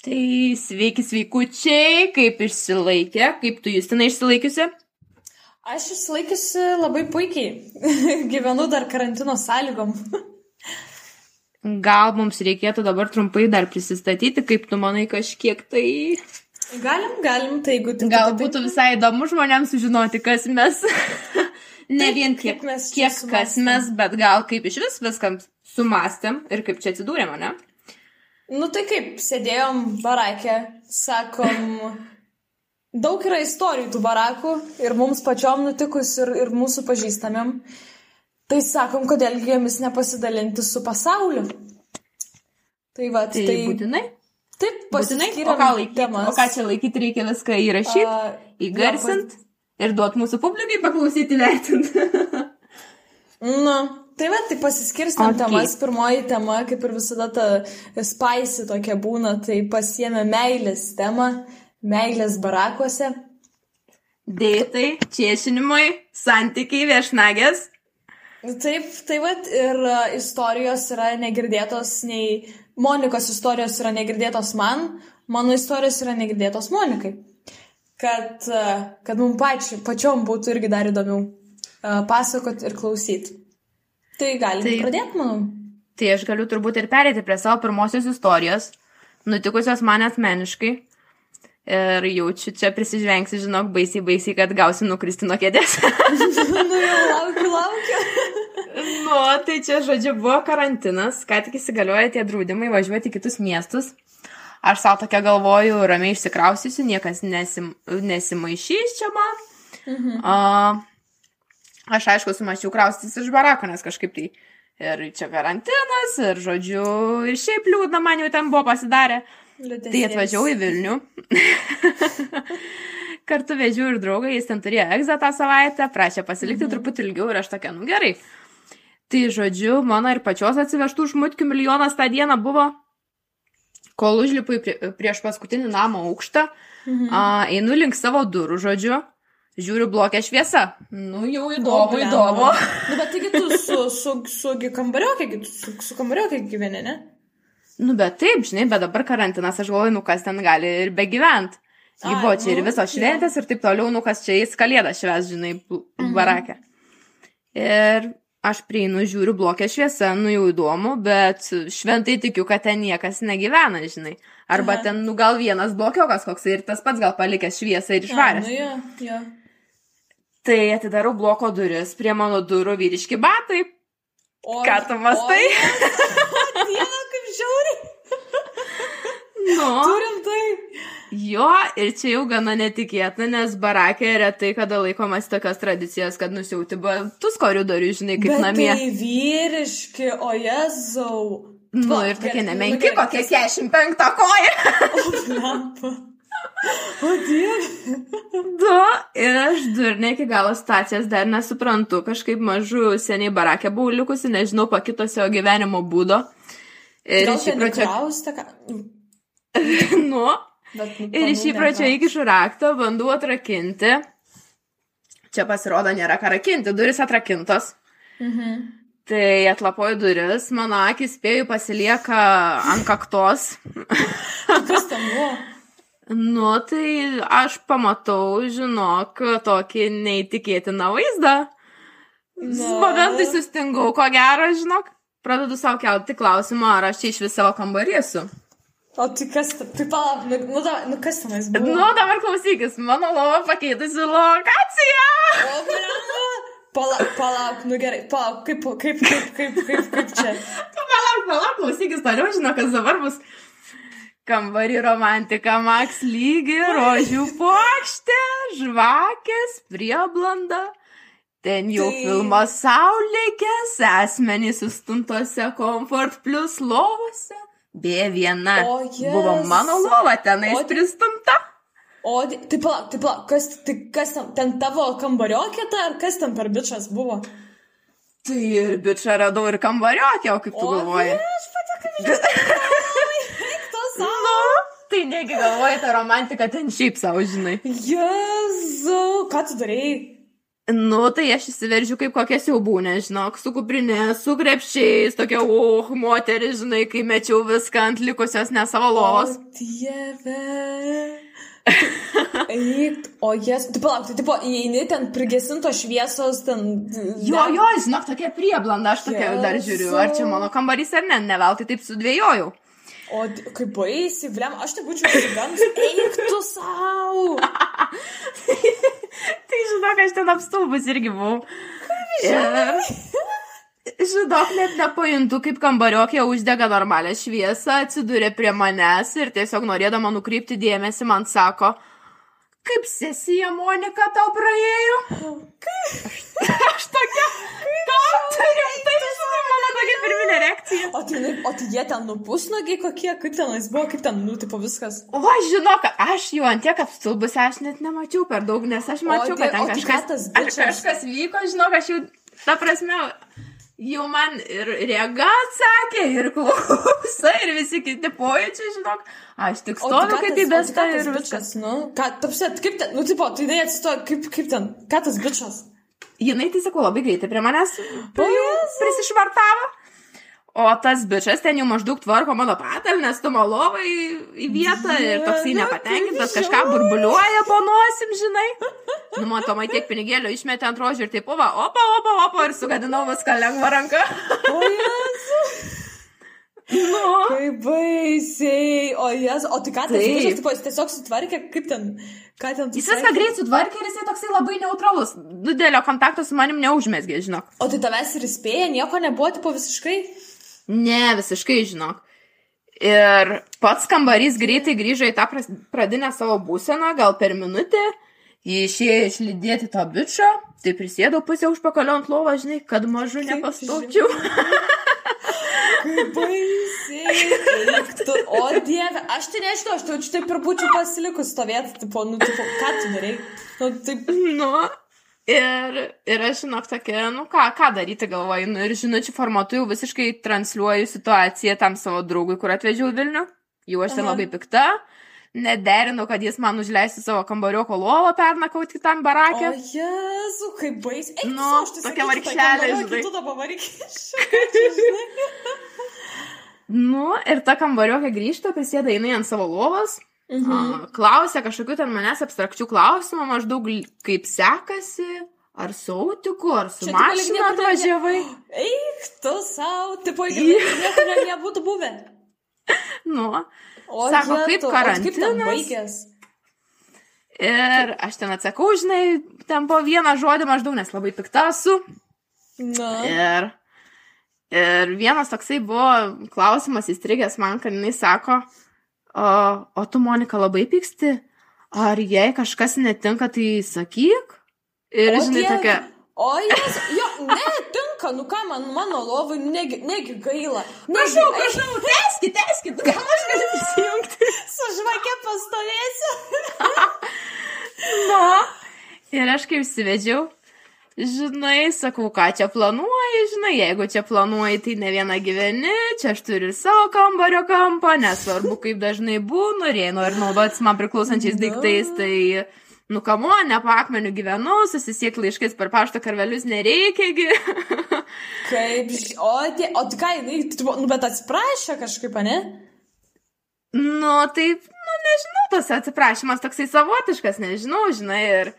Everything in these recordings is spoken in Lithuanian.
Tai sveiki, sveikučiai, kaip išsilaikė, kaip tu Justina išsilaikiusi? Aš išsilaikiusi labai puikiai. Gyvenu dar karantino sąlygom. Gal mums reikėtų dabar trumpai dar prisistatyti, kaip tu manai kažkiek tai... Galim, galim, tai jeigu tik... Gal būtų visai įdomu žmonėms sužinoti, kas mes. ne Taip, vien kiek kiek, mes kiek kas mes, bet gal kaip iš vis viskam sumastėm ir kaip čia atsidūrėme, ne? Nu tai kaip, sėdėjom barakė, sakom, daug yra istorijų tų barakų ir mums pačiom nutikus ir, ir mūsų pažįstamėm. Tai sakom, kodėlgi jomis nepasidalinti su pasauliu. Tai va, Tai, tai, tai būtinai. taip, Būtinai. O ką laikyti? O ką čia laikyti reikia viską įrašyti, A, įgarsint ir duoti mūsų publikai paklausyti, vertinti. Nu, tai va, tai pasiskirstam Ok. okay. temas. Pirmoji tema, kaip ir visada ta spaisi tokia būna, tai pasiemė meilės temą, meilės barakuose. Dėtai, čiešinimai, santykiai, viešnagės. Taip, tai va, ir a, istorijos yra negirdėtos, nei Monikos istorijos yra negirdėtos man, mano istorijos yra negirdėtos Monikai. Kad, a, kad mums pači, pačiom būtų irgi dar įdomiau a, pasakot ir klausyti. Tai galim tai... pradėti, manau. Tai aš galiu turbūt ir perėti prie savo pirmosios istorijos, nutikusios man asmeniškai. Ir jaučiu, čia prisižvengsi, žinok, baisiai, baisiai, kad gausi nukristi nuo kėdės. nu jau laukiu, laukiu. nu, tai čia, žodžiu, buvo karantinas, ką tik įsigalioja tie draudimai važiuoti į kitus miestus. Aš savo tokia galvoju, ramiai išsikraustysiu, niekas nesim, nesimaišys čia man. Mhm. A, aš aišku, sumačiau kraustytis iš barako, nes kažkaip tai ir čia karantinas, ir žodžiu, ir šiaip liūdna man jau ten buvo pasidarę. Tai atvažiavau į Vilnių. Kartu vežiau ir draugą, jis ten turėjo egzą tą savaitę, prašė pasilikti mhm. truputį ilgiau ir aš tokia, nu gerai. Tai žodžiu, mano ir pačios atsivežtų žmutkių milijonas tą dieną buvo, kol užlipu prie, prieš paskutinį namo aukštą, mhm. a, einu link savo durų, žodžiu, žiūriu blokę šviesą. Nu, jau įdomu, įdomu. Nu, bet taigi tu su, su, su, su kambariokė, su, su kambariokė gyveni, ne? Nu, bet taip, žinai, bet dabar karantinas, aš galvoju, nu, kas ten gali ir be gyvent. Ji buvo čia ir nu, visos jo. šventės ir taip toliau, nu, kas čia į kalėdą šves, žinai, Mhm. barakę. Ir aš prieinu, žiūriu blokę šviesą, nu, jau įdomu, bet šventai tikiu, kad ten niekas negyvena, žinai. Arba Aha. ten, nu, gal vienas blokiokas koks ir tas pats gal palikęs šviesą ir išvaręs. Nu, jo, jo. Tai atidarau bloko duris, prie mano durų vyriški batai. O, Ką tu mąstai? O, Dieve, kaip žiauriai. Nu. Turim tai. Jo, ir čia jau gana netikėtina, nes barakė retai kada laikomas tokios tradicijos, kad nusiauti batus koridorių, žinai, kaip Bet namie. Tai vyriški, o jezau. Nu, Va, ir tokie nemenki, nu, kas- 45 koja. O, Dieve. Du, ir aš durne iki galo stacijos dar nesuprantu, kažkaip mažu seniai barakė buvau likusi, nežinau, pakitusio gyvenimo būdo. Ir Gal iš įpročio, įkrausta, ką? nu, Bet, nu, ir iš įpročio įkišu raktą, bandau atrakinti. Čia pasirodo, nėra ką rakinti, duris atrakintos. Mhm. Tai atlapoju duris, mano akis spėjų pasilieka ant kaktos. Kas ten buvo? Nu, tai aš pamatau, žinok, tokį neįtikėtiną vaizdą. Na. Momentai sustingau, ko gero, žinok. Pradedu savo kelti klausimą, ar aš čia iš vis savo kambarį esu. O tai kas, ta- tai palauk, nu, nu, nu kas tenais buvo? Nu, dabar klausykis, mano lova pakeitusi lokaciją. O, blemba. Palauk, palauk, nu gerai, palauk, kaip, kaip, kaip, kaip, kaip, kaip čia. Palauk, palauk, klausykis toliau, žinok, kas dabar bus. Kambarį romantika, Max lygi, rožių puokštė, žvakės, prieblanda. Ten jau Tai- filmo saulėkės, asmenys sustuntose Comfort Plus lovose. Be viena. O, Buvo mano lova tenais O, pristumta. O, tai palauk, tai palauk, kas, tai kas ten, ten tavo kambariokė ta, ar kas ten per bičias buvo? Tai ir bičią radau ir kambariokė, o kaip tu galvoji? Aš pati kaip žinau. Savo. Nu, tai negi galvoji, ta romantika ten šiaip savo, žinai. Jezu, ką tu darėjai? Nu, tai aš įsiveržiu kaip kokia siaubūnė, žinok, su kuprinė, su krepšiais, tokia, oh, moteris, žinai, kai mečiau viską ant likusios ne savo lovos. O dieve. Eik, o jas, tu palauk, tai tipo, įeini ten prigesintos šviesos, ten... Jo, jo, žinok, tokia prieblanda, aš tokia dar žiūriu, ar čia mano kambarys ar ne, ne veltui taip sudvėjojau. O kaip baisi, blem, aš tai būčiau įsigandus, eik tu savo. Tai žinok, aš ten apstulbus irgi buvau. Ir... Žinok, net nepajuntu, kaip kambariokė uždega normalią šviesą, atsidūrė prie manęs ir tiesiog norėdama nukreipti dėmesį man sako, kaip sesija Monika tau praėjo? Aš tokia, ką turim, tai tokia pirminė reakcija. O tai, o tai jie ten nupusnogiai kokie, kaip tenais buvo, kaip ten, nu, tipo viskas. O, žinok, aš jau ant tiek apstulbus, aš net nemačiau per daug, nes aš mačiau, die- kad ten o tai kažkas, tas ar bičas? kažkas vyko, žinok, aš jau, ta prasme, jau man ir rega atsakė, ir klausa, ir visi kiti pojūčiai, žinok, aš tik O tai stoviu kaip o tai bestą ką tas ir viskas. nu, ką, tapsi, kaip ten, nu, tipo, tai jinai atsistojo, kaip, kaip ten, ką tas bičas? Jinai, tai sakau, labai greitai prie manęs prisišvartavo. O tas bičias ten jau maždaug tvarko mano patalnę, stumo lovą į, vietą ir toksai nepatenkintas, kaip kažką burbuliuoja po nosim, žinai. Nu, matomai tiek pinigėlio išmetė ant rožių ir taip, va, opa, opa, opa, ir sugadinau viską lengva ranka. O jesu, Nu, kaip baisiai, o jesu, o tai ką tas Taip. jis tiesiog sutvarkė, kaip ten, ką ten jis viską greit sutvarkė ir jisai toksai labai neutralus. Didelio kontakto su manim neužmesgė, žinok. O tai tavęs ir įspėja, nieko nebuvo, tipo, visiškai? Ne, visiškai žinok. Ir pats kambarys greitai grįžo į tą pradinę savo būseną, gal per minutę. Jį išėjo išlydėti to bičio, tai prisėdau pusę užpakalio ant lovo, žinai, kad mažu nepastaučiau. Kaip baisiai. Tu, O dieve, aš tai nežinau, aš tai jaučiu taip ir būčiau pasilikus stovėti, tipo, nu, tipo, ką tu darai? Nu, taip, nu, ir, ir aš, žinok, tokia, nu ką, ką daryti galvoju, nu ir žinučių formatu jau visiškai transliuoju situaciją tam savo draugui, kur atvežiau Vilnių. Jau aš ten Aha. labai pikta. Nederinau, kad jis man užleistų savo kambarioko lovą pernakauti kitam barakė. O jezu, kaip baisiai. Nu, tu sau, aš tai tokia kambario, žinai. kitu dabar varyk. Nu, ir ta kambariokė grįžta, prisėda jinai ant savo lovos, Mhm. klausia kažkokiu ten manęs abstrakčių klausimų, maždaug kaip sekasi, ar su autiku, ar su mašina atvažiavai. Eik, tu savo, tipo, nieko ne- nebūtų buvę. Nu, O, Sako, jetau, kaip karantinas? ir aš ten atsakau, žinai, ten po vieną žodį maždaug, nes labai pikta esu. Na. Ir, ir vienas toksai buvo klausimas įstrigęs man, kad jinai sako, o, o tu, Monika, labai pyksti, ar jei kažkas netinka, tai sakyk. Ir, O žinai, Dieve. tokia, O jas, jo, ne, tinka, nu ką man, mano lovai, nu negi, negi gaila. Negi, prašau, prašau, teskit, teskit, gal aš galiu prisijungti. Su žvakė pastovėsiu. Nu. Ir aš kaip įsivedžiau, žinai, sakau, ką čia planuoji, žinai, jeigu čia planuoji, tai ne viena gyveni, čia aš turiu ir savo kambario kampą, nesvarbu, kaip dažnai būnu, ir jei nori naudotis man priklausančiais Nu. daiktais, tai, nu kamo, ne po akmeniu gyvenu, susisiekti laiškais per pašto karvelius nereikiagi. Kaip, o, tie, o tai ką, jinai, nu bet atsiprašė kažkaip, ne? nu, taip, nu, nežinau, tas atsiprašymas toksai savotiškas, nežinau, žinai, ir,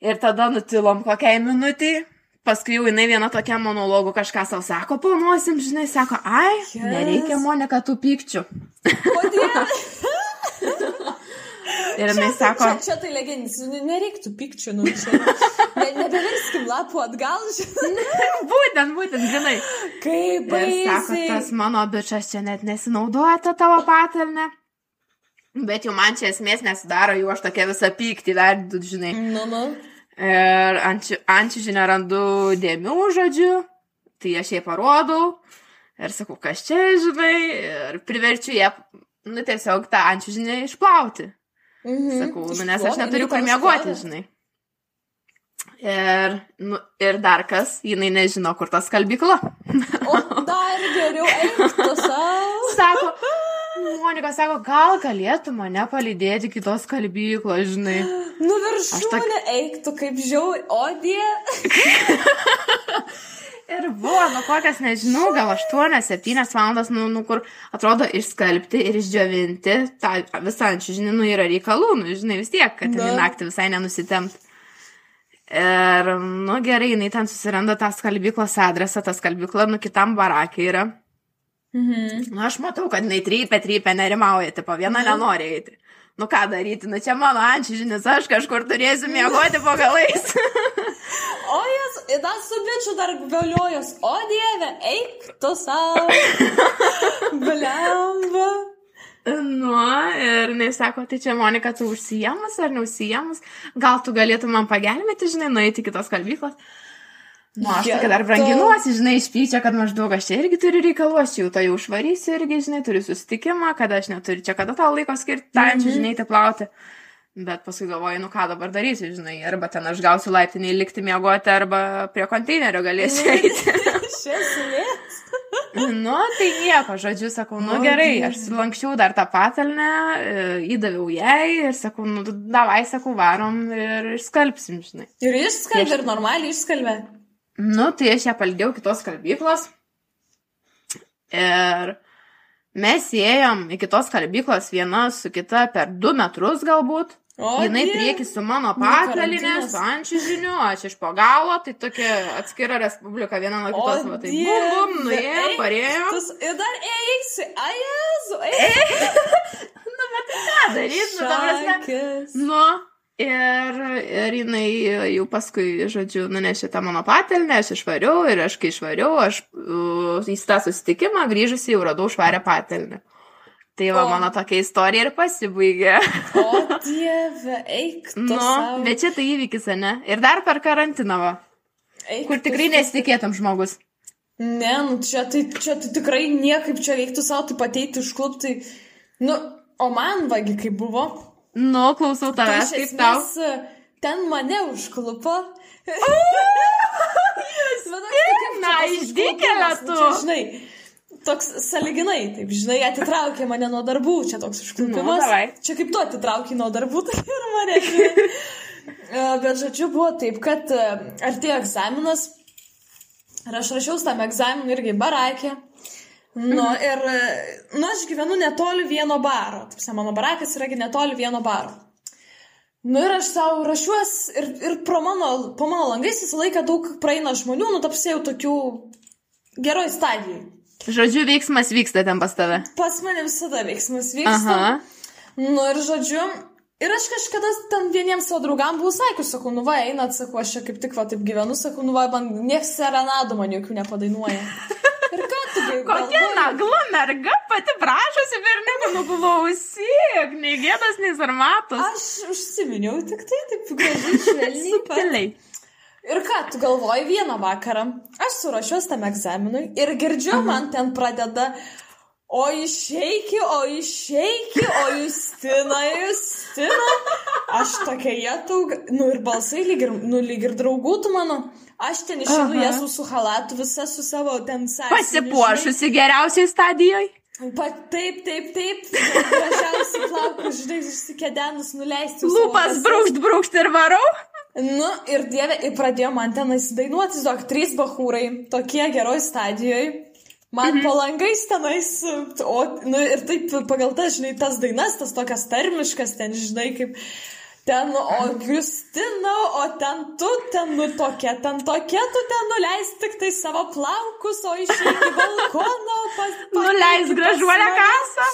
ir tada nutilom kokiai minutiai. Paskui jau jinai viena tokia monologų kažką savo sako, planuosim, žinai, sako, ai, Yes. nereikia Monika tų pykčių. Ir jinai sako, Čia, čia tai legendinis, nu, nereiktų pikčių, nu, čia. Ne, nebeverskim lapų atgal, žinai. būtent, būtent, žinai. Kaip Ir sako, baisiai. tas mano bičias čia net nesinaudoja tą tavo patalnę. Bet jau man čia esmės nesidaro, jau aš tokia visą pyktį verdu, žinai. Nu, nu. Ir ant ančiužinio randu dėmių žodžiu, tai aš jai parodau ir sakau, kas čia, žinai, ir priverčiu ją, nu tiesiog tą ančiužinį išplauti. Mhm. Sakau, nu nes aš neturiu jinai kur miegoti, žinai. Ir, nu, ir dar kas, jinai nežino, kur ta skalbykla. O dar geriau eik tu savo. Sako, Monika sako, gal galėtų mane palydėti kitos kalbyklos, žinai. Nu viršūnė, tak... eik tu kaip žiauri, o die. Ir buvo, nu kokias, nežinau, gal 8-7 valandas, nu, nu, kur atrodo išskalbti ir išdžiovinti tą visą ančių, žinai, nu, yra reikalų, nu, žinai, vis tiek, kad ten naktį visai nenusitempt. Ir, nu, gerai, jinai ten susiranda tą skalbyklos adresą, tą skalbyklą, nu, kitam barakė yra. Mhm. Nu, aš matau, kad jinai trypia, trypia, nerimauja, tipo, viena mhm. nenori eiti. Nu, ką daryti, nu, čia mano ančių žinias, aš kažkur turėsiu miegoti po galais. O jas, dar su bičiu dar vėliojos, o dieve, eik tu savo. Blemba. Nu, ir jis sako, tai čia Monika, tu užsijamas ar neužsijamas, gal tu galėtum man pagelbėti, žinai, nueiti kitos kalbyklos. Nu, aš tokia dar branginuosi, žinai, išpyčia, kad maždaug aš čia irgi turiu reikalų, aš jau to jau užvarysiu irgi, žinai, turiu susitikimą, kad aš neturiu čia kada tau laiko skirti, tančių, mm -hmm. žinai, te plauti. Bet paskui galvoju, nu ką dabar darysiu, žinai, arba ten aš gausiu laiptinį likti miegoti, arba prie konteinerio galėsiu eiti. Šiesmės. nu, tai nieko, žodžiu, sakau, nu gerai, aš lankščiau dar tą patalnę, e, įdaviau jai ir sakau, nu davai, sakau, varom ir išskalbsim, žinai. Ir išskalbė, ir normaliai išskalbė. Nu, tai aš ją palidėjau kitos kalbyklos. Ir mes ėjom į kitos kalbyklos viena su kita per du metrus galbūt. O, jinai die. prieki su mano patalinė, su ančižiniu, aš iš po galo, tai tokia atskira respublika viena nuo kitos, o, va, tai bum, bum, nuėjo, parėjo. Ir dar eisi, a jezu, eisi. nu, bet ką daryti, nu, ta prasme. Nu, ir, ir jinai jau paskui, žodžiu, nunešė tą mano patelnę, aš išvariau ir aš kai išvariau, aš uh, į tą susitikimą grįžusi jau radau švarę patelnę. Tai va, o. mano tokia istorija ir pasibaigė. O dieve, eik. Nu, savo. bet čia tai įvykis, ne? Ir dar per karantiną, va. Eik, kur tikrai nesitikėtum žmogus. Ne, nu čia tai, čia tai tikrai niekaip čia reiktų savo tai pateiti užklupti. Nu, o man vagi kaip buvo. Nu, klausau tavęs, kaip tau. Ten mane užklupo. Na, išdykėlė tu. Čia, žinai, toks saliginai, taip, žinai, atitraukė mane nuo darbų, čia toks užklupimas. Nu, čia kaip tu atitraukė nuo darbų, tai ir mane. E, bet žodžiu, buvo taip, kad e, artėjo egzaminas ir aš rašiau tam egzaminui irgi barakė. Nu, mhm. ir, nu, aš gyvenu netoli vieno baro. Taip, mano barakas yragi netoli vieno baro. Nu ir aš savo rašiuos ir, ir pro mano, po mano langais visą laiką daug praeina žmonių, nu tapsėjau tokių geroj stadijai. Žodžiu, veiksmas vyksta ten pas tave. Pas mane visada veiksmas vyksta. Aha. Nu ir žodžiu, ir aš kažkada ten vieniems savo draugam buvau sakius, sakau, nu va, einat, sakau, aš čia kaip tik va taip gyvenu, sakau, nu va, man nieks serenadų man jokių nepadainuoja. Ir ką? Kokia nagla merga pati prašosi berniukų, nu klausyk, nei gėdas, nei sarmatos. Aš užsiminiau tik tai, taip gražiai, švelniai. Ir ką, tu galvoji vieną vakarą, aš surašiuos tam egzaminui ir girdžiu, Aha. man ten pradeda, o išeiki, o išeiki, o Justina, Justina. Aš tokia jėtau, nu ir balsai lyg ir, nu, lyg ir draugų tu mano. Aš ten išinu jas su halatu, visa su savo ten sąlygiu. Pasipuošusi geriausiai stadijoje. Pa, taip, taip, taip. Gražiausiai plaukus, žinai, išsikėdenus, nuleisti. Lūpas brūkšt, brūkšt ir varau. Nu, ir dievė, ir pradėjo man ten įsidainuoti, tiesiog trys bahūrai, tokie geroj stadijoje. Man mhm. palangais tenais, o, nu, ir taip pagal tas, žinai, tas dainas, tas tokias termiškas, ten, žinai, kaip ten, o Justina, o ten tu, ten, nu, tokia, ten tokia, tu ten nuleis tik tai savo plaukus, o išeik į balkoną, pas... Nuleis gražuolę kasą.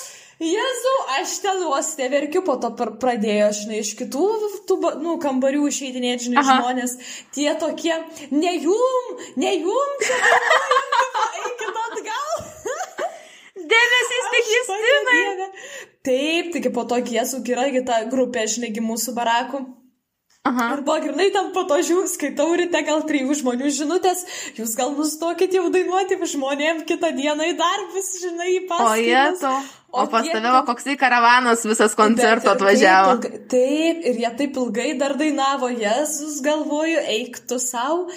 Jezu, aš ten vos neverkiu, po to pradėjo, žinai, iš kitų tų, nu, kambarių išeidinėti, žinai, Aha. žmonės. Tie tokie, ne jum, ne jum, čia eikit atgal. Dėmesys tik Justinai. Taip, taigi po to Jėzų yra kita grupė, žinai, mūsų barakų. Aha. Arba grinai tam po to žiūrėjau, skaitau ryte gal trijų žmonių žinutės, jūs gal nustokit jau dainuoti žmonėm kitą dieną į darbus, žinai, į pasaulį. O jie to. O, o pas tave, o koksai karavanas visas koncerto atvažiavo. Taip, taip, ir jie taip ilgai dar dainavo, Jėzus galvoju, eik tu savo.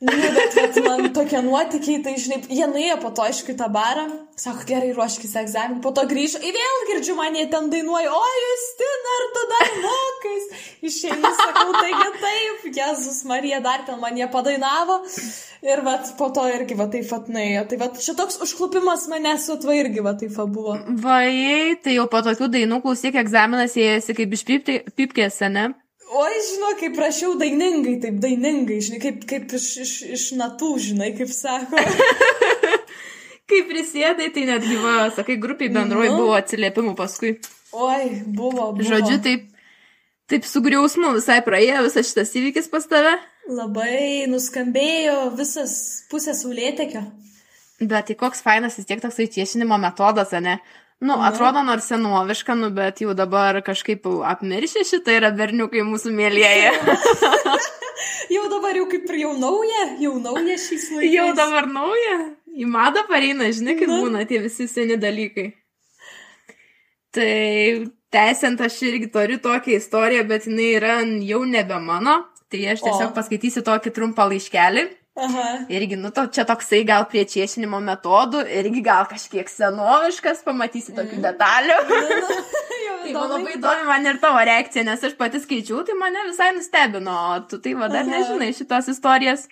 Nu, bet, bet man tokie nuotykiai, tai žinai, jie nuėjo po to, aišku, į tą barą, sako, gerai, ruoškis egzaminui, po to grįžo, ir vėl girdžiu, man jie ten dainuoja, o jūs ten ar tu dar mokais. Išėjai, sakau, taigi taip, Jėzus Marija dar ten man jie padainavo. Ir vat, po to irgi va taip pat nuėjo. Tai va šitoks užklupimas manęs atva irgi va taip va buvo. Vai, tai jau po tokių dainų klausyk, egzaminas ėjasi kaip iš pipkėse, ne? Oi, žinau, kaip prašiau dainingai, taip dainingai, žinai, kaip, kaip iš, iš, iš natų, žinai, kaip sako. kai prisėdai, tai net gyva, sakai, grupiai bendroji nu. buvo atsiliepimų paskui. Oi, buvo, buvo. Žodžiu, taip, taip sugriausmu visai praėjo visas šitas įvykis pas tave. Labai nuskambėjo visas pusės saulėtekio. Bet tai koks fainas vis tiek toksai tiešinimo metodas, ne? Nu, nu, atrodo nors senoviška, nu, bet jau dabar kažkaip apmiršė šitą yra berniukai mūsų mėlyje. jau dabar jau kaip ir jau nauja, jau nauja šis laikas. Jau dabar nauja. Į madą pareina, žinai, kaip nu. būna tie visi seni dalykai. Tai tęsiant, aš irgi turiu tokią istoriją, bet jinai yra jau nebe mano. Tai aš tiesiog o. paskaitysiu tokį trumpą laiškelį. Aha. Irgi, nu, to, čia toksai gal prie čiešinimo metodų, irgi gal kažkiek senoviškas, pamatysi tokių mm. detalių. tai man labai įdomi man ir tavo reakcija, nes aš pati skaičiau, tai mane visai nustebino, o tu tai va dar Aha. nežinai šitos istorijas.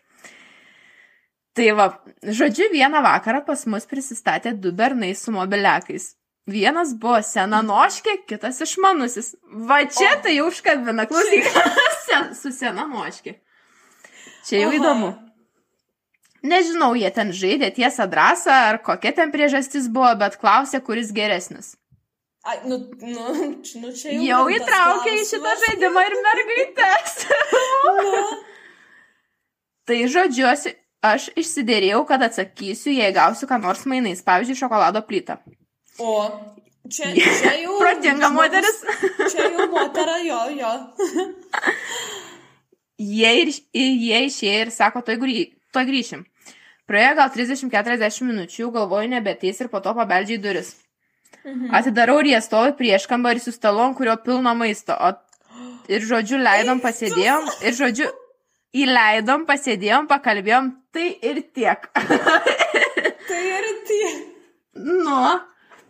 Tai va, žodžiu, vieną vakarą pas mus prisistatė du bernai su mobiliakais. Vienas buvo senanoškė, kitas išmanusis. Va čia o. tai jau užkabina, klausyk, su senanoškė. Čia jau Aha. įdomu. Nežinau, jie ten žaidė tiesą drąsą ar kokia ten priežastis buvo, bet klausė, kuris geresnis. Ai, nu, nu, nu čia jau. Jau įtraukė į šitą žaidimą ir mergaitės. nu. Tai žodžiu, aš išsiderėjau, kad atsakysiu, jei gausiu ką nors mainais, pavyzdžiui, šokolado plytą. O, čia, čia jau. Protinga moteris. čia jau motera, jo, jo. jie, ir, jie išėjo ir sako, to grį, to grįšim. Praėjo gal 30-40 minučių, galvoju nebeteis ir po to pabeldžiai duris. Mhm. Atidarau ir jie stovi prieš kambarį su stalon, kurio pilno maisto. O ir žodžiu, leidom, pasėdėjom. Ir žodžiu, įleidom, pasėdėjom, pakalbėjom. Tai ir tiek. tai ir tiek. Nu,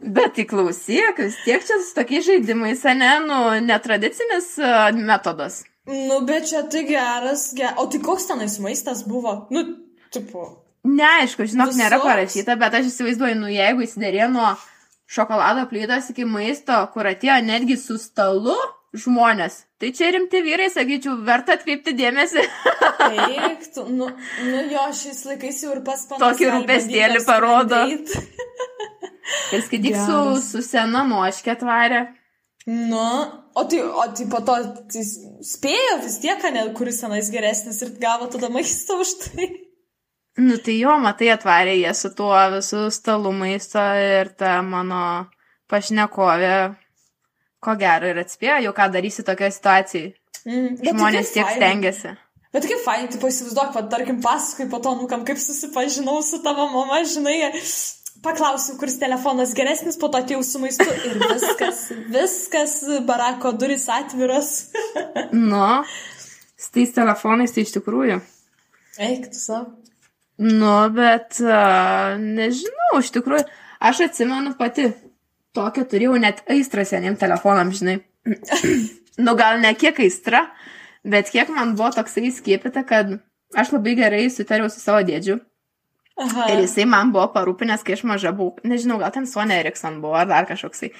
bet tai klausyk, vis tiek čia su tokiais žaidimais, ne, nu, netradicinis uh, metodas. Nu, bet čia tai geras, ge... o tai koks tenais maistas buvo? Nu, tipo. Neaišku, žinok, Visos... nėra parašyta, bet aš įsivaizduoju, nu, jeigu įsidarė nuo šokolado plytos iki maisto, kur atėjo netgi su stalu žmonės, tai čia rimti vyrai, sakyčiau, verta atkreipti dėmesį. Eik, tu, nu, nu jo, šiais laikais jau ir pas panas. Tokį rūpestėlį parodo. Ir skaityk su, su sena noškė tvarė. Nu, o tai, o tai po to tai spėjo vis tiek, ne, kuris tenais geresnis ir gavo tada maistą už tai. Nu tai jo, matai, atvarė jie su tuo visų stalų maisto ir ta mano pašnekovė, ko gero, ir atspėjo jau, ką darysi tokioje situacijoje. Mm, Žmonės tiek stengiasi. Bet kaip fainai, tu įsivaizduok, kad tarkim paskui po to, nu, kam kaip susipažinau su tavo mama, žinai, Paklausiu, kuris telefonas geresnis, po to atėjau su maistu ir viskas, viskas, barako duris atviros. nu, su tais telefonais tai iš tikrųjų. Eik, tu savo. Nu, bet uh, nežinau, iš tikrųjų, aš atsimenu pati, tokią turėjau net aistrą seniem telefonam, žinai. nu, gal ne kiek aistra, bet kiek man buvo toksai įskiepita, kad aš labai gerai sutariau su savo dėdžiu. Aha. Ir jisai man buvo parūpinęs, kai aš maža buvau, nežinau, gal ten Sonė Erikson buvo ar dar kažkoksai.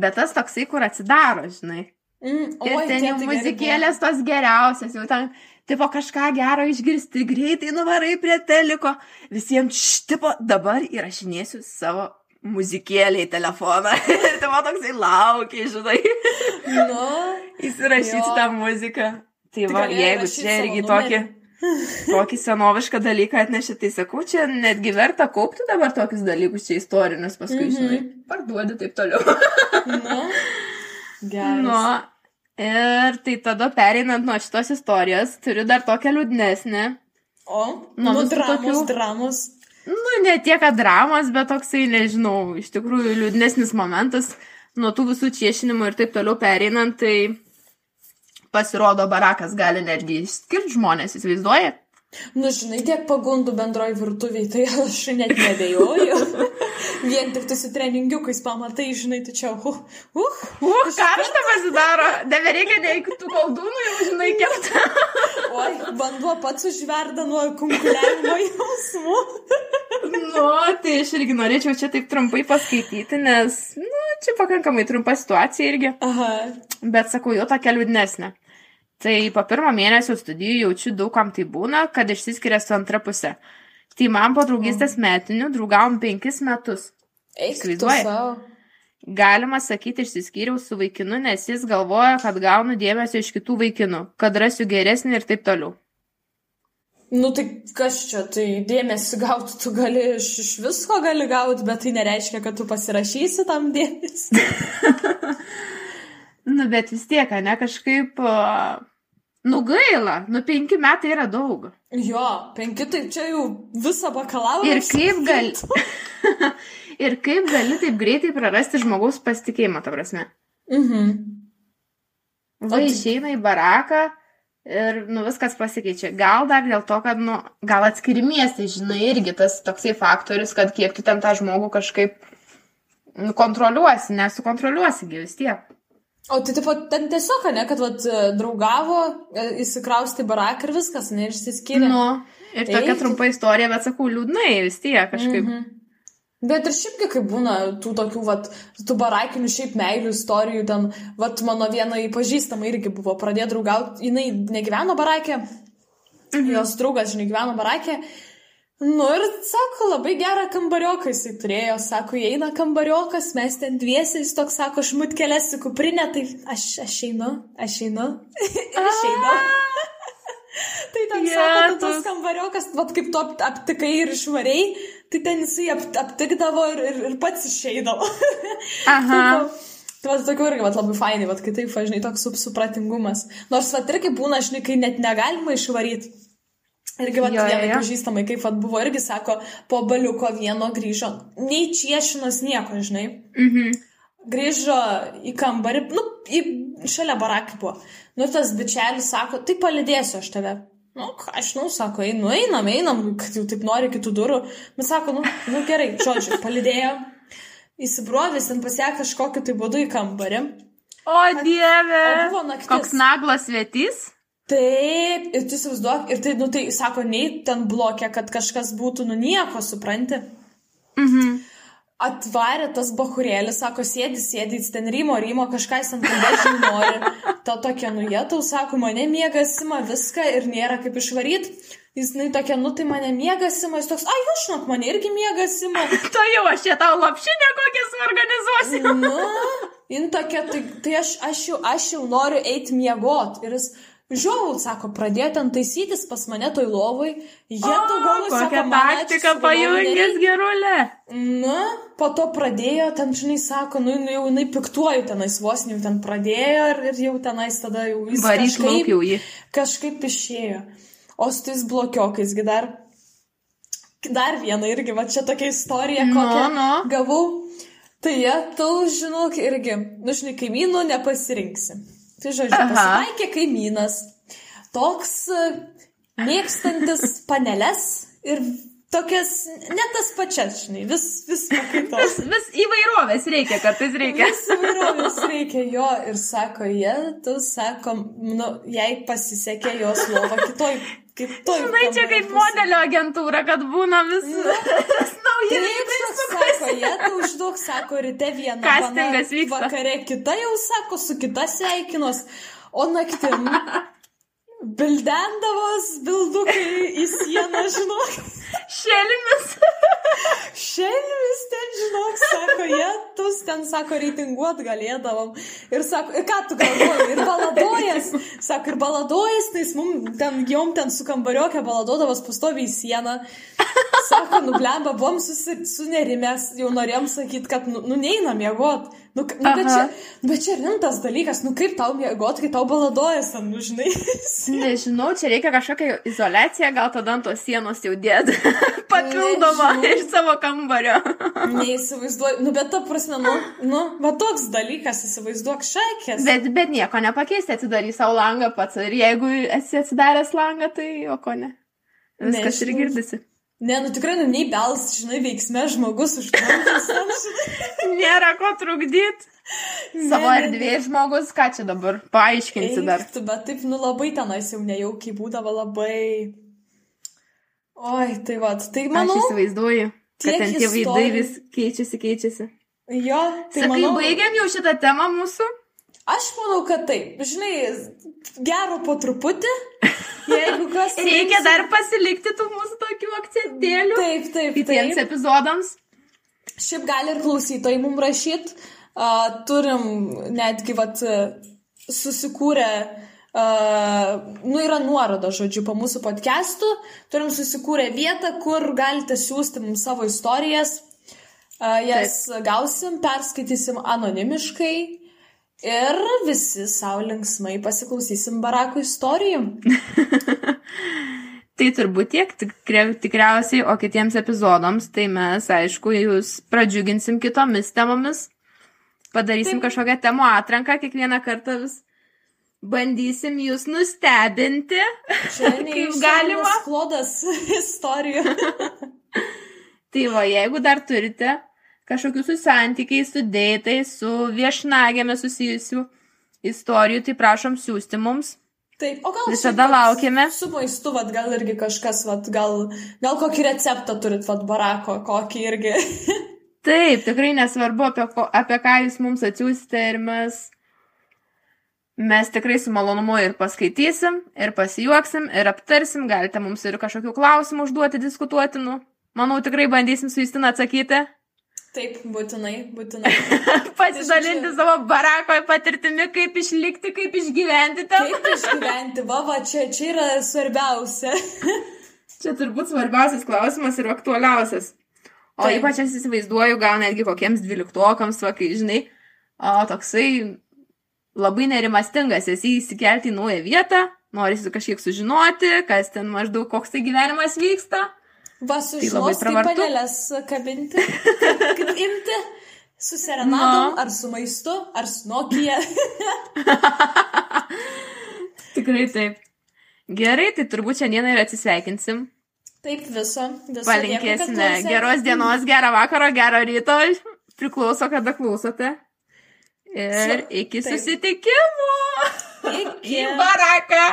Bet tas toksai, kur atsidaro, žinai. Mm, oi, ir ten jau muzikėlės tos geriausias, jau ten, tipo, kažką gero išgirsti, greitai nuvarai prie teliko. Visiems, tipo, dabar įrašinėsiu savo muzikėlį į telefoną. tai man toksai laukia, žinai. Nu. Įsirašyti tą muziką. Tai va, jeigu čia irgi. Numerį Tokį senovišką dalyką atnešė, tai sakau, čia netgi verta kaupti dabar tokius dalykus, čia istorinius, paskui, mm -hmm. žinai, parduodi taip toliau. nu, gerai. Nu, ir tai tada pereinant nuo šitos istorijos, turiu dar tokią liūdnesnę. O, nuo nu, dramos, tokių, dramos. Nu, ne tiek, dramos, bet toksai, nežinau, iš tikrųjų liūdnesnis momentas nuo tų visų čiešinimų ir taip toliau pereinant, tai pasirodo barakas gali netgi išskirti žmonės, įsivaizduoja? Nu, žinai, tiek pagundų bendroji virtuviai, tai aš net nebejoju. Vien tik tu su treningiukais pamatai, žinai, tai čia, uh, uh. Uh, karštą pasidaro, nebereikia nei kitų koldūnų, jau žinai, kepta. Oi, vanduo pats užverda nuo kunkuliavimo jausmų. nu, tai aš irgi norėčiau čia taip trumpai paskaityti, nes, nu, čia pakankamai trumpa situacija irgi. Aha. Bet sakau, jau tokia liūdnesnė. Tai po pirmo mėnesio studijų jaučiu daug kam tai būna, kad išsiskiria su antra pusė. Tai man po draugystės metinių draugavom penkis metus. Eik, tu Įsivaizduoji? savo. Galima sakyti, išsiskyriau su vaikinu, nes jis galvoja, kad gaunu dėmesio iš kitų vaikinų, kad rasiu geresnį ir taip toliau. Nu tai kas čia, tai dėmesį gauti tu gali iš, iš visko gali gauti, bet tai nereiškia, kad tu pasirašysi tam dėmesį. Nu, bet vis tiek, ne kažkaip... Uh, nu gaila, nu penki metai yra daug. Jo, penki tai čia jau visą bakalaurą. Ir kaip gali. ir kaip gali taip greitai prarasti žmogaus pasitikėjimą, ta prasme. Mhm. Va išeina į baraką ir, nu, viskas pasikeičia. Gal dar dėl to, kad, nu, gal atskiri miestai, žinai, irgi tas toksai faktorius, kad kiek tu ten tą žmogų kažkaip nu, kontroliuosi, nesukontroliuosi vis tiek. O tai taip pat ten tiesiog, ne, kad vat, draugavo, e, įsikrausti baraką ir viskas, ne, ir išsiskyrė. Nu, ir tokia Eik tu. trumpa istorija, bet sakau, liūdnai vis tiek kažkaip. Mhm. Bet ir šiaipgi, kai būna tų tokių, vat, tų barakinių šiaip meilių istorijų, ten, vat, mano viena įpažįstama irgi buvo pradėję draugauti, jinai negyveno barakė, mhm. jos draugas, žinai, gyveno barakė. Nu ir, sako, labai gerą kambarioką jisai turėjo, sako, įeina kambariokas, mes ten dviesi, jis toks, sako, šmutkelės į kuprinę, tai aš, aš einu, aš einu, aš einu. tai ten sako, tu tas kambariokas, vat kaip tu ap- aptikai ir išvariai, tai ten jisai ap, aptikdavo ir, ir, ir pats išeidavo. Aha. Tai va, tokių irgi vat, labai fainai, va, kai taip, va, žinai, toks sup- supratingumas. Nors, va, irgi būna, žinai, kai net negalima išvaryti. Irgi, va, vienai pažįstamai, kaip, va, buvo, irgi sako, po baliuko vieno grįžo, nei čiešinas nieko, žinai. Mhm. Grįžo į kambarį, nu, į, šalia barakai buvo. Nu, tas bičelis sako, tai palidėsiu aš tave. Nu, aš, nu, sako, einu, einam, einam, kad jau taip nori kitų durų. Bet sako, nu, nu gerai, žodžiu, palidėjo. Įsibrovęs ten pasiekė kažkokiu tai būdu į kambarį. O dieve. O buvo naktis. Koks naglas vietys? Taip, ir tu įsivaizduok, ir tai, nu, tai sako, nei ten blokė, kad kažkas būtų, nu, nieko, supranti. Mhm. Atvarė tas bahurėlis, sako, sėdi, sėdi, ten rymo, rymo, kažką jis ten kalbėti nori. Ta tokia, nu, jie tau sako, mane mėgas ima viską ir nėra kaip išvaryti. Jis, nu, tokia, nu, tai mane mėgas ima, jis toks, ai, jūs žinok, mane irgi mėgas ima. To jau aš čia tau lapšinę kokią suorganizuosiu. Nu, jin tokia, tai, tai aš, aš, jau, aš jau noriu eiti miegot. Ir jis, žiaul, sako, pradėjo ten taisytis pas mane toj lovai. Jie tu galvoji, Kokią taktiką pajungęs gerulė. Na, po to pradėjo, ten, žinai, sako, nu, nu jau jinai piktuoju tenais vos, jau ten pradėjo ir, ir jau tenais tada jau jis Varyk lauk jau jį. kažkaip išėjo. O su tais blokiokaisgi dar, dar viena irgi, va čia tokia istorija, kokią nu. gavau. Tai jie, tau, žinok, irgi, nu, žinai, kaimynų nepasirinksi. Tai, žodžiu, pasitaikė kaimynas, toks e, mėgstantis paneles ir tokias, ne tas pačias, žinai, vis, vis pakaitos. Vis įvairovės reikia, kartais reikia. Vis įvairovės reikia jo ir sako, jie, tu sako, nu, jai pasisekė jos lova kitoj, kitoj. Žinai, čia kaip modelio agentūra, kad būna vis, vis nauji Taip, sako, jie tau užduok, sako, ryte viena. Castingas bana, vyksta. Vakare kita jau sako, su kita sveikinos, o naktim bildendavos bildukai į sieną, žinok. Šelmis. Šiandien ten, žinok, sako, jie, tu ten, sako, reitinguot galėdavom. Ir sako, ir ką tu galvoji, ir baladojas, sako, ir baladojas, tai jis mum ten, jom ten su kambariokė baladodavas pastovi į sieną. Sako, nublemba, buvom susi- sunerimęs, jau norėjom sakyti, kad, nu, nu neinam mėgot. Nu, nu, bet, čia, bet čia rimtas dalykas, nu kaip tau mėgot, kai tau baladojas nu žinai. Nežinau, čia reikia kažkokią izolaciją, gal tada ant tos sienos jau dėt. Papildomą iš savo kambario. Neįsivaizduoju, nu bet ta prasme, nu, nu, va toks dalykas, įsivaizduok šakės. Bet, bet nieko nepakeisti, atidarys savo langą pats. Ir jeigu esi atsidaręs langą, tai o ko ne? Viskas ir Nežinau. girdisi. Ne, nu tikrai, nu, nei bels, žinai, veiksme žmogus užtrunkęs. Nėra ko trukdyti. Savo erdvėje žmogus, ką čia dabar? Paaiškinsi dar. Tu, bet taip, nu labai tenais jau nejaukiai būdavo labai. Oi, tai va, tai Aš manau. įsivaizduoju, kad ten tie istorijų- vis keičiasi, keičiasi. Jo, tai Sakai, manau. baigiam jau šitą temą mūsų? Aš manau, kad taip. Žinai, gero po truputį. Jeigu kas. Reikia dar pasilikti tų mūsų tokių akcentėlių. Taip, taip, Kitiems epizodams. Šiaip gali ir klausytojai mums rašyti. Uh, turim netgi, vat, susikūrę, uh, nu yra nuoroda, žodžiu, po mūsų podcastų. Turim susikūrę vietą, kur galite siūsti mums savo istorijas. Uh, jas Taip. gausim, perskaitysim anonimiškai. Ir visi savo linksmai pasiklausysim barako istorijų. Tai turbūt tiek, tikria- tikriausiai, o kitiems epizodams, tai mes, aišku, jūs pradžiuginsim kitomis temomis. Padarysim Taip. kažkokią temų atranką, kiekvieną kartą vis bandysim jūs nustebinti. Kaip galima. Klodas istorijų. Tai va, jeigu dar turite kažkokių su santykiais, su dėtais, su viešnagėme susijusių istorijų, tai prašom siūsti mums. Taip, o gal Visada laukiame. Su maistu, vat, gal irgi kažkas, vat, gal, gal kokį receptą turit, vat, barako, kokį irgi. Taip, tikrai nesvarbu, apie, ko, apie ką jūs mums atsiųsite ir mes, mes tikrai su malonumu ir paskaitysim, ir pasijuoksim, ir aptarsim, galite mums ir kažkokių klausimų užduoti diskutuotinų. Manau, tikrai bandysim su Justina atsakyti, Taip, būtinai, būtinai. pasidalinti savo barako patirtimi, kaip išlikti, kaip išgyventi ten. Kaip išgyventi, va, va, čia, čia yra svarbiausia. Čia turbūt svarbiausias klausimas ir aktualiausias. O Taip. ypač aš įsivaizduoju, gal netgi kokiems dvyliktokams, va, kai žinai, o, toksai labai nerimastingas, esi įsikelti į naują vietą, norisi kažkiek sužinoti, kas ten maždaug, koks tai gyvenimas vyksta. Va, labai sužinos, kaip pravartu. panelės kabinti, kaip, kaip imti. Su serenadom, Nu. ar su maistu, ar su Nokia. Tikrai taip. Gerai, tai turbūt šiandieną ir atsisveikinsim. Taip, viso. viso Palinkėsime dėkui, kad geros dienos, gerą vakaro, gerą ryto. Priklauso, kada klausote. Ir Su- iki taip. susitikimo. Iki. Į baraką.